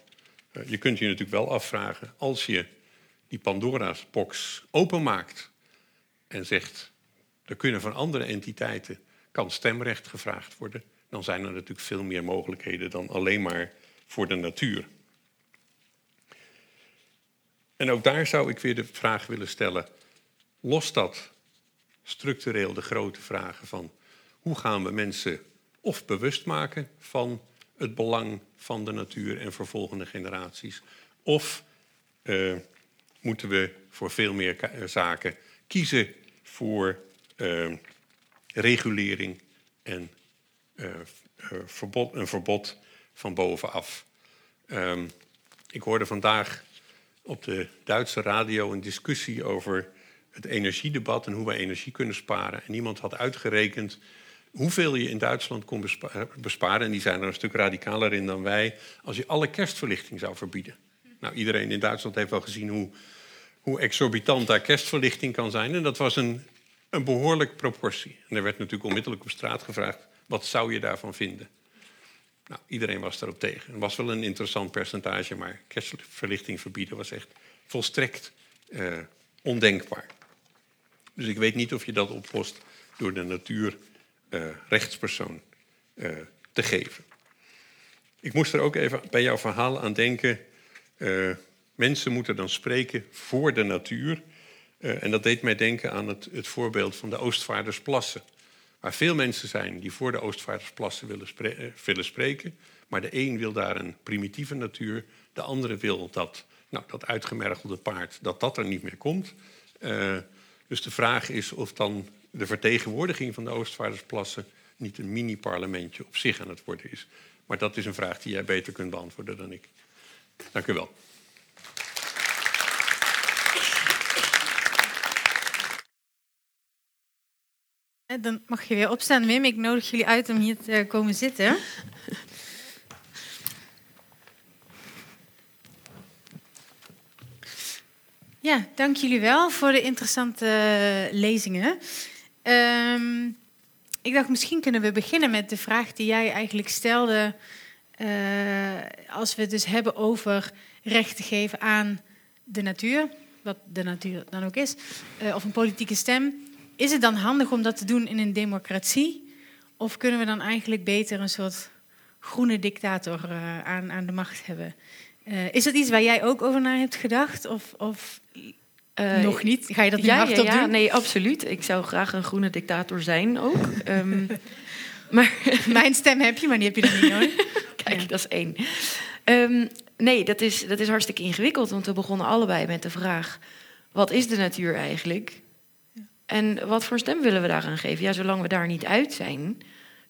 Uh, je kunt je natuurlijk wel afvragen, als je die Pandora's box openmaakt en zegt, er kunnen van andere entiteiten, kan stemrecht gevraagd worden, dan zijn er natuurlijk veel meer mogelijkheden dan alleen maar voor de natuur. En ook daar zou ik weer de vraag willen stellen: lost dat structureel de grote vragen van hoe gaan we mensen of bewust maken van het belang van de natuur en voor volgende generaties, of uh, moeten we voor veel meer zaken kiezen voor uh, regulering en verbod, een verbod van bovenaf. Um, ik hoorde vandaag op de Duitse radio een discussie over het energiedebat en hoe wij energie kunnen sparen. En iemand had uitgerekend hoeveel je in Duitsland kon besparen. En die zijn er een stuk radicaler in dan wij. Als je alle kerstverlichting zou verbieden. Nou, iedereen in Duitsland heeft wel gezien hoe, hoe exorbitant daar kerstverlichting kan zijn. En dat was een, een behoorlijke proportie. En er werd natuurlijk onmiddellijk op straat gevraagd: wat zou je daarvan vinden? Nou, iedereen was daarop tegen. Het was wel een interessant percentage, maar kerstverlichting verbieden was echt volstrekt uh, ondenkbaar. Dus ik weet niet of je dat oplost door de natuur uh, rechtspersoon uh, te geven. Ik moest er ook even bij jouw verhaal aan denken. mensen moeten dan spreken voor de natuur. en dat deed mij denken aan het, het voorbeeld van de Oostvaardersplassen waar veel mensen zijn die voor de Oostvaardersplassen willen, eh, willen spreken. Maar de een wil daar een primitieve natuur, de andere wil dat, nou, dat uitgemergelde paard, dat dat er niet meer komt. Dus de vraag is of dan de vertegenwoordiging van de Oostvaardersplassen niet een mini-parlementje op zich aan het worden is. Maar dat is een vraag die jij beter kunt beantwoorden dan ik. Dank u wel. Dan mag je weer opstaan, Wim. Ik nodig jullie uit om hier te komen zitten. Ja, dank jullie wel voor de interessante lezingen. Um, ik dacht, misschien kunnen we beginnen met de vraag die jij eigenlijk stelde. Uh, als we het dus hebben over recht te geven aan de natuur, wat de natuur dan ook is, uh, of een politieke stem. Is het dan handig om dat te doen in een democratie? Of kunnen we dan eigenlijk beter een soort groene dictator aan, aan de macht hebben? Uh, is dat iets waar jij ook over na hebt gedacht? Of, of uh, nog niet? Ga je dat niet ja, hardop ja, ja, doen? Nee, absoluut. Ik zou graag een groene dictator zijn ook. um, *laughs* maar Mijn stem heb je, maar die heb je dan niet hoor. *laughs* Kijk, ja. dat is één. Um, nee, dat is, dat is hartstikke ingewikkeld. Want we begonnen allebei met de vraag... wat is de natuur eigenlijk? En wat voor stem willen we daaraan geven? Ja, zolang we daar niet uit zijn,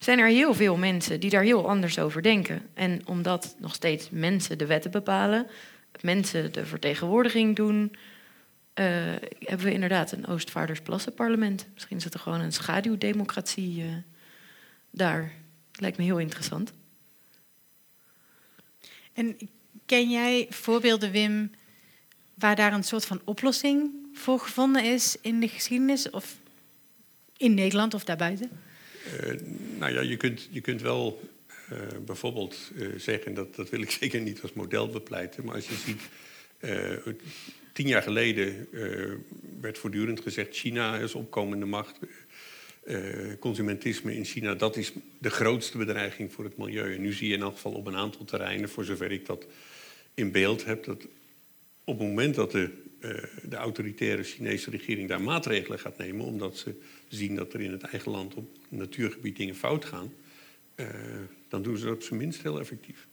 zijn er heel veel mensen die daar heel anders over denken. En omdat nog steeds mensen de wetten bepalen, mensen de vertegenwoordiging doen, uh, hebben we inderdaad een Oostvaardersplassenparlement. Misschien is het er gewoon een schaduwdemocratie uh, daar. Lijkt me heel interessant. En ken jij voorbeelden, Wim, waar daar een soort van oplossing voor gevonden is in de geschiedenis? Of in Nederland of daarbuiten? Uh, nou ja, je kunt, je kunt wel uh, bijvoorbeeld uh, zeggen, dat, dat wil ik *laughs* zeker niet als model bepleiten, maar als je ziet, tien jaar geleden werd voortdurend gezegd, China is opkomende macht, consumentisme in China, dat is de grootste bedreiging voor het milieu. En nu zie je in elk geval op een aantal terreinen, voor zover ik dat in beeld heb, dat op het moment dat de, de autoritaire Chinese regering daar maatregelen gaat nemen, omdat ze zien dat er in het eigen land op natuurgebied dingen fout gaan, uh, dan doen ze dat op zijn minst heel effectief.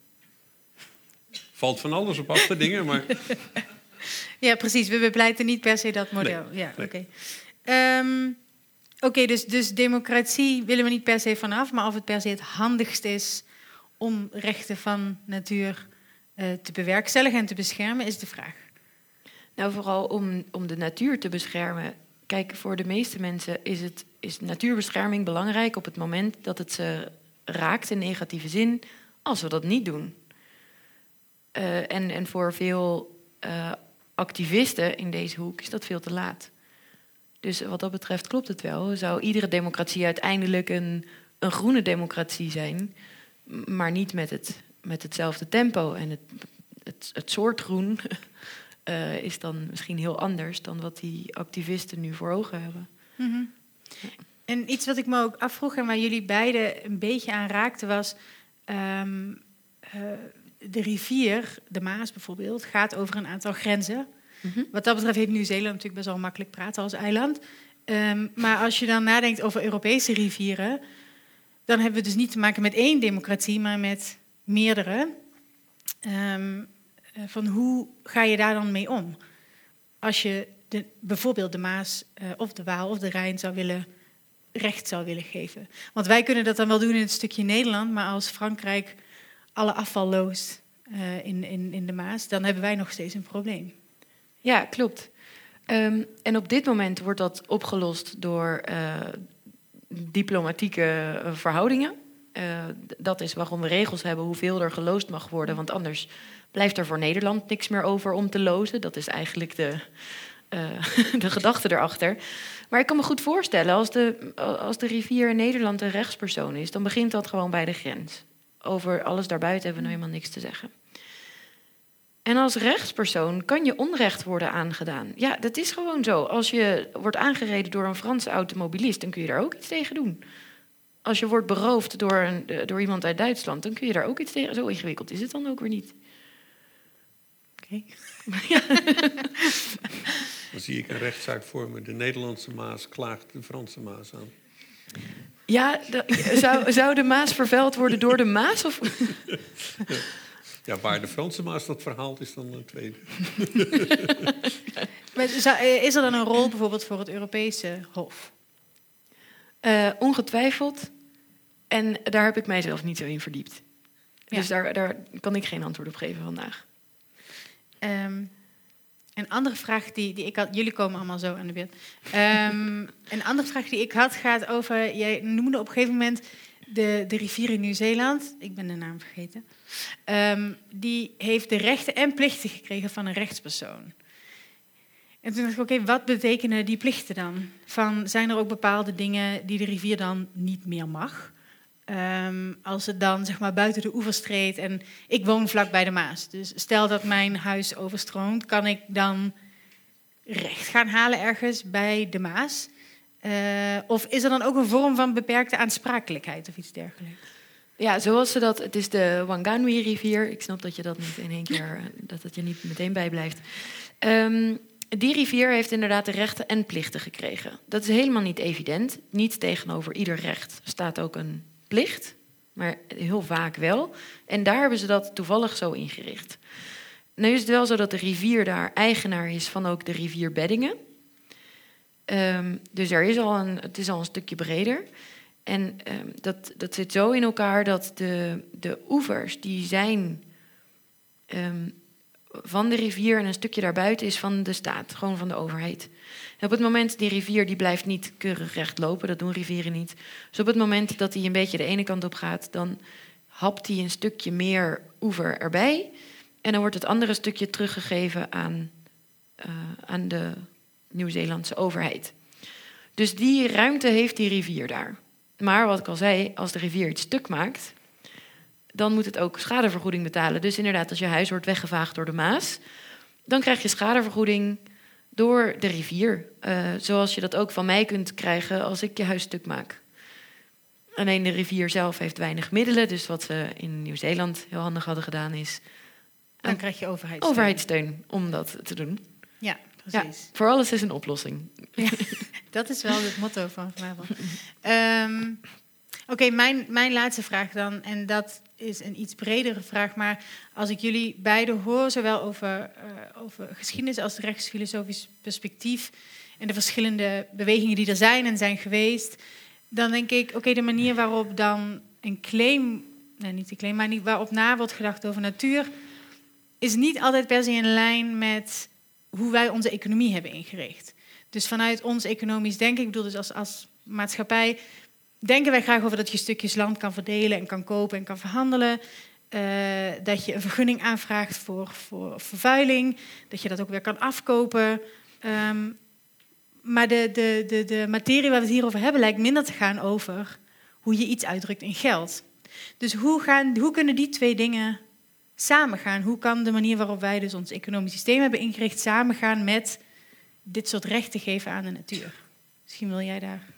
Valt van alles op af te dingen, maar. *laughs* Ja, precies. We bepleiten niet per se dat model. Nee, ja, nee. oké. Okay. Um, okay, dus, dus democratie willen we niet per se vanaf, maar of het per se het handigst is om rechten van natuur uh, te bewerkstelligen en te beschermen, is de vraag. Nou, vooral om, om de natuur te beschermen Kijk, voor de meeste mensen is, het, is natuurbescherming belangrijk op het moment dat het ze raakt in negatieve zin, als we dat niet doen. Uh, en, en voor veel uh, activisten in deze hoek is dat veel te laat. Dus wat dat betreft klopt het wel. Zou iedere democratie uiteindelijk een, een groene democratie zijn, maar niet met, het, met hetzelfde tempo en het, het, het soort groen *laughs* uh, is dan misschien heel anders dan wat die activisten nu voor ogen hebben. Mm -hmm. ja. En iets wat ik me ook afvroeg en waar jullie beiden een beetje aan raakten was. Um, uh, de rivier, de Maas bijvoorbeeld, gaat over een aantal grenzen. Mm -hmm. Wat dat betreft heeft Nieuw-Zeeland natuurlijk best wel makkelijk praten als eiland. Um, maar als je dan nadenkt over Europese rivieren, dan hebben we dus niet te maken met één democratie, maar met meerdere. Um, van hoe ga je daar dan mee om? Als je de, bijvoorbeeld de Maas uh, of de Waal of de Rijn zou willen, recht zou willen geven. Want wij kunnen dat dan wel doen in het stukje Nederland, maar als Frankrijk alle afval loost uh, in, in, in de Maas, dan hebben wij nog steeds een probleem. Ja, klopt. Um, en op dit moment wordt dat opgelost door diplomatieke verhoudingen. dat is waarom we regels hebben hoeveel er geloosd mag worden, want anders blijft er voor Nederland niks meer over om te lozen. Dat is eigenlijk de, uh, *laughs* de gedachte erachter. Maar ik kan me goed voorstellen, als de, als de rivier Nederland een rechtspersoon is, dan begint dat gewoon bij de grens. Over alles daarbuiten hebben we nou helemaal niks te zeggen. En als rechtspersoon kan je onrecht worden aangedaan. Ja, dat is gewoon zo. Als je wordt aangereden door een Franse automobilist, dan kun je daar ook iets tegen doen. Als je wordt beroofd door, een, door iemand uit Duitsland, dan kun je daar ook iets tegen. Zo ingewikkeld is het dan ook weer niet. Okay. *laughs* Dan zie ik een rechtszaak voor me. De Nederlandse Maas klaagt de Franse Maas aan. Ja, zou, zou de Maas vervuild worden door de Maas? Of? *laughs* Ja, waar de Franse Maas dat verhaalt, is dan een tweede. *laughs* maar is er dan een rol bijvoorbeeld voor het Europese Hof? Uh, ongetwijfeld. En daar heb ik mijzelf niet zo in verdiept. Ja. Dus daar, daar kan ik geen antwoord op geven vandaag. Um, een andere vraag die, die ik had, jullie komen allemaal zo aan de beurt. Um, *laughs* een andere vraag die ik had gaat over, jij noemde op een gegeven moment de, de rivier in Nieuw-Zeeland, ik ben de naam vergeten, um, die heeft de rechten en plichten gekregen van een rechtspersoon. En toen dacht ik, oké, wat betekenen die plichten dan? Van, zijn er ook bepaalde dingen die de rivier dan niet meer mag? Um, als het dan zeg maar buiten de oevers treedt en ik woon vlak bij de Maas. Dus stel dat mijn huis overstroomt, kan ik dan recht gaan halen ergens bij de Maas? Uh, of is er dan ook een vorm van beperkte aansprakelijkheid of iets dergelijks? Ja, zoals ze dat. Het is de Wanganui-rivier. Ik snap dat je dat niet in één keer. dat het je niet meteen bijblijft. Um, die rivier heeft inderdaad de rechten en plichten gekregen. Dat is helemaal niet evident. Niet tegenover ieder recht staat ook een plicht, maar heel vaak wel. En daar hebben ze dat toevallig zo ingericht. Nu is het wel zo dat de rivier daar eigenaar is van ook de rivierbeddingen. Um, dus er is al een, het is al een stukje breder. En ehm, dat, dat zit zo in elkaar dat de, de oevers, die zijn ehm, van de rivier en een stukje daarbuiten is van de staat, gewoon van de overheid. Op het moment, die rivier die blijft niet keurig recht lopen, dat doen rivieren niet. Dus op het moment dat hij een beetje de ene kant op gaat, dan hapt hij een stukje meer oever erbij. En dan wordt het andere stukje teruggegeven aan, uh, aan de Nieuw-Zeelandse overheid. Dus die ruimte heeft die rivier daar. Maar wat ik al zei, als de rivier iets stuk maakt, dan moet het ook schadevergoeding betalen. Dus inderdaad, als je huis wordt weggevaagd door de Maas, dan krijg je schadevergoeding door de rivier. Uh, zoals je dat ook van mij kunt krijgen als ik je huis stuk maak. Alleen de rivier zelf heeft weinig middelen. Dus wat ze in Nieuw-Zeeland heel handig hadden gedaan is. Dan krijg je overheidssteun. overheidssteun om dat te doen. Ja, precies. Ja, voor alles is een oplossing. Ja, *laughs* dat is wel het motto van vanavond. *laughs* Um, Oké, mijn, mijn laatste vraag dan. En dat is een iets bredere vraag. Maar als ik jullie beiden hoor, zowel over, uh, over geschiedenis als rechtsfilosofisch perspectief. en de verschillende bewegingen die er zijn en zijn geweest. dan denk ik, oké, de manier waarop dan een claim. nee, niet een claim, maar niet, waarop na wordt gedacht over natuur. is niet altijd per se in lijn met hoe wij onze economie hebben ingericht. Dus vanuit ons economisch denken, ik bedoel dus als, als maatschappij, denken wij graag over dat je stukjes land kan verdelen en kan kopen en kan verhandelen. Uh, dat je een vergunning aanvraagt voor, voor vervuiling, dat je dat ook weer kan afkopen. Um, maar de, de, de, de materie waar we het hier over hebben lijkt minder te gaan over hoe je iets uitdrukt in geld. Dus hoe, gaan, hoe kunnen die twee dingen samengaan? Hoe kan de manier waarop wij dus ons economisch systeem hebben ingericht samengaan met dit soort rechten geven aan de natuur? Misschien wil jij daar.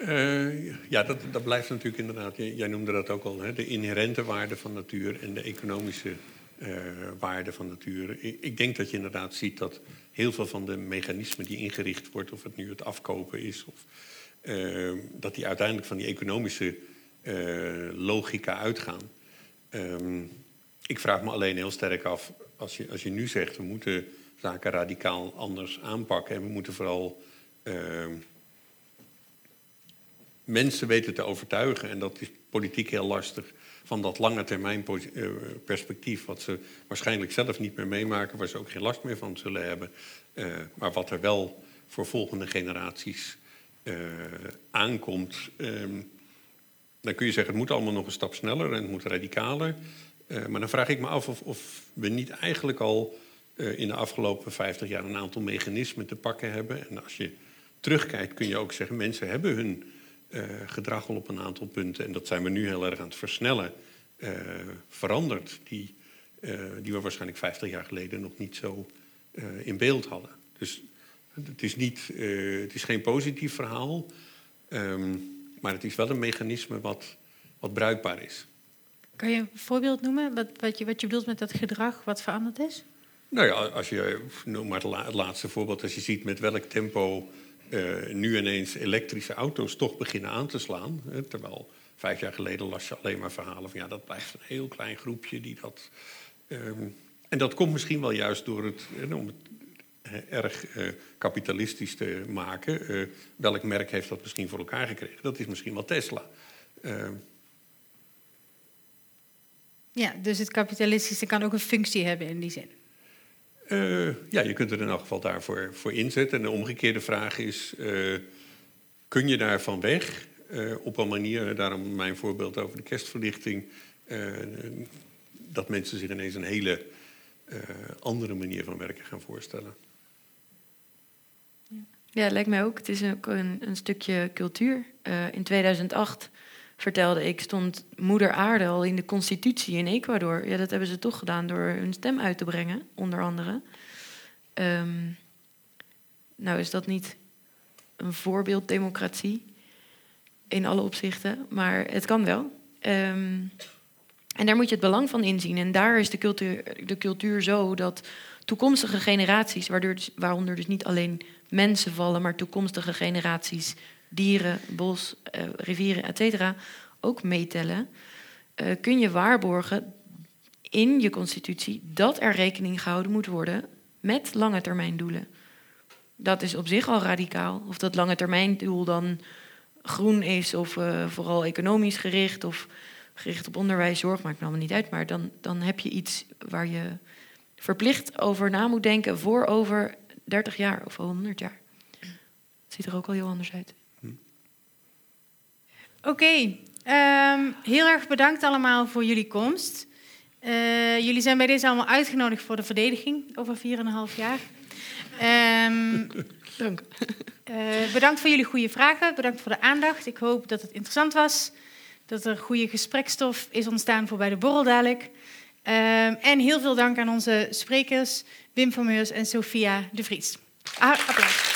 Uh, ja, dat, dat blijft natuurlijk inderdaad. Jij noemde dat ook al, hè, de inherente waarde van natuur en de economische uh, waarde van natuur. Ik, ik, denk dat je inderdaad ziet dat heel veel van de mechanismen die ingericht wordt, of het nu het afkopen is, of, uh, dat die uiteindelijk van die economische logica uitgaan. Um, ik vraag me alleen heel sterk af, als je, als je nu zegt we moeten zaken radicaal anders aanpakken en we moeten vooral ehm, mensen weten te overtuigen. En dat is politiek heel lastig. Van dat lange termijn eh, perspectief, wat ze waarschijnlijk zelf niet meer meemaken, waar ze ook geen last meer van zullen hebben. Uh, maar wat er wel voor volgende generaties uh, aankomt. Um, dan kun je zeggen, het moet allemaal nog een stap sneller en het moet radicaler. Maar dan vraag ik me af of, of we niet eigenlijk al in de afgelopen 50 jaar een aantal mechanismen te pakken hebben. En als je terugkijkt kun je ook zeggen, mensen hebben hun uh, gedrag al op een aantal punten, en dat zijn we nu heel erg aan het versnellen, uh, veranderd, die, uh, die we waarschijnlijk 50 jaar geleden nog niet zo in beeld hadden. Dus het is, niet, het is geen positief verhaal, um, maar het is wel een mechanisme wat, wat bruikbaar is. Kan je een voorbeeld noemen wat, wat, je, wat je bedoelt met dat gedrag wat veranderd is? Nou ja, als je, noem maar het laatste voorbeeld, als je ziet met welk tempo uh, nu ineens elektrische auto's toch beginnen aan te slaan. Hè, terwijl vijf jaar geleden las je alleen maar verhalen van ja, dat blijft een heel klein groepje die dat. Um, en dat komt misschien wel juist door het, om het erg uh, kapitalistisch te maken. Uh, welk merk heeft dat misschien voor elkaar gekregen? Dat is misschien wel Tesla. Uh, ja, dus het kapitalistische kan ook een functie hebben in die zin. Uh, ja, je kunt er in elk geval daarvoor voor inzetten. En de omgekeerde vraag is: uh, kun je daarvan weg? Uh, op een manier, daarom mijn voorbeeld over de kerstverlichting, dat mensen zich ineens een hele andere manier van werken gaan voorstellen. Ja, lijkt mij ook. Het is ook een, een stukje cultuur. in 2008 vertelde ik, stond Moeder Aarde al in de constitutie in Ecuador. Ja, dat hebben ze toch gedaan door hun stem uit te brengen, onder andere. Um, nou is dat niet een voorbeeld democratie in alle opzichten, maar het kan wel. Um, en daar moet je het belang van inzien. En daar is de cultuur, de cultuur zo dat toekomstige generaties, waardoor, waaronder dus niet alleen mensen vallen, maar toekomstige generaties dieren, bos, uh, rivieren, et cetera, ook meetellen, uh, kun je waarborgen in je constitutie dat er rekening gehouden moet worden met lange termijn doelen. Dat is op zich al radicaal. Of dat lange termijn doel dan groen is of eh, vooral economisch gericht of gericht op onderwijs, zorg, maakt me allemaal niet uit. Maar dan, dan heb je iets waar je verplicht over na moet denken voor over 30 jaar of 100 jaar. Het ziet er ook al heel anders uit. Oké, ehm, heel erg bedankt allemaal voor jullie komst. Eh, jullie zijn bij deze allemaal uitgenodigd voor de verdediging over 4,5 jaar. Ehm, Dank. eh, bedankt voor jullie goede vragen, bedankt voor de aandacht. Ik hoop dat het interessant was, dat er goede gesprekstof is ontstaan voor bij de borrel dadelijk. Ehm, en heel veel dank aan onze sprekers, Wim van Meurs en Sophia de Vries. Ah, applaus.